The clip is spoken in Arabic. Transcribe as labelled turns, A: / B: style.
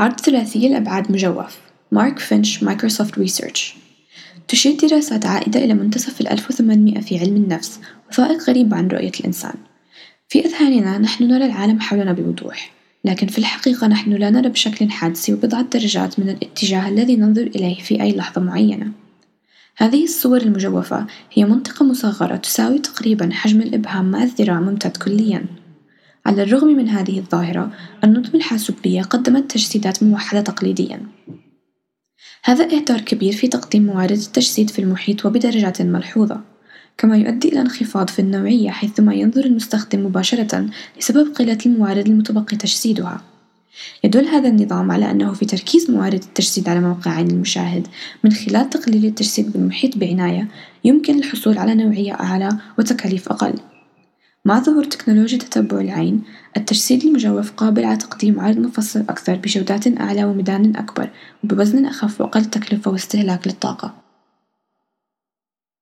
A: عرض ثلاثي الأبعاد مجوف. مارك فينش Microsoft Research. تشير دراسات عائدة إلى منتصف الألف وثمانمائة في علم النفس وثائق غريب عن رؤية الإنسان. في أذهاننا نحن نرى العالم حولنا بوضوح لكن في الحقيقة نحن لا نرى بشكل حاد سوى بضعة درجات من الاتجاه الذي ننظر إليه في أي لحظة معينة. هذه الصور المجوفة هي منطقة مصغرة تساوي تقريبا حجم الإبهام مع الذراع ممتد كليا. على الرغم من هذه الظاهرة النظم الحاسوبية قدمت تجسيدات موحدة تقليديا. هذا إهدار كبير في تقديم موارد التجسيد في المحيط وبدرجات ملحوظة كما يؤدي إلى انخفاض في النوعية حيثما ينظر المستخدم مباشرة لسبب قلة الموارد المتبقي تجسيدها. يدل هذا النظام على أنه في تركيز موارد التجسيد على موقع عين المشاهد من خلال تقليل التجسيد بالمحيط بعناية يمكن الحصول على نوعية أعلى وتكاليف أقل. مع ظهور تكنولوجيا تتبع العين التجسيد المجوف قابل على تقديم عرض مفصل أكثر بجودات أعلى وميدان أكبر وبوزن أخف وأقل تكلفة واستهلاك للطاقة.